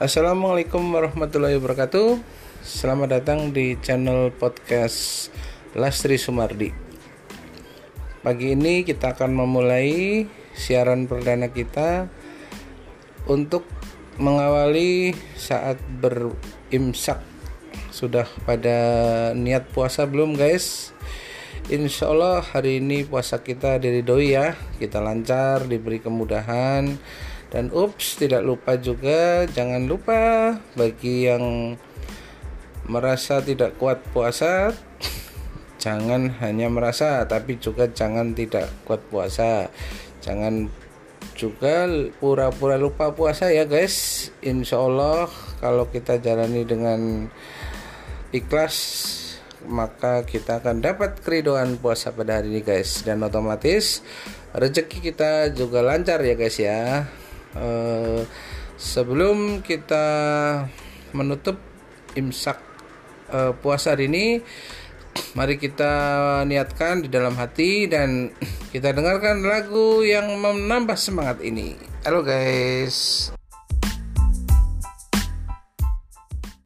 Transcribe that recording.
Assalamualaikum warahmatullahi wabarakatuh. Selamat datang di channel podcast Lastri Sumardi. Pagi ini kita akan memulai siaran perdana kita untuk mengawali saat berimsak. Sudah pada niat puasa belum guys? Insya Allah hari ini puasa kita dari doi ya Kita lancar, diberi kemudahan dan ups, tidak lupa juga jangan lupa bagi yang merasa tidak kuat puasa jangan hanya merasa tapi juga jangan tidak kuat puasa. Jangan juga pura-pura lupa puasa ya guys. Insya Allah kalau kita jalani dengan ikhlas maka kita akan dapat keridoan puasa pada hari ini guys. Dan otomatis rezeki kita juga lancar ya guys ya. Eh, sebelum kita menutup imsak uh, puasa hari ini mari kita niatkan di dalam hati dan kita dengarkan lagu yang menambah semangat ini. Halo guys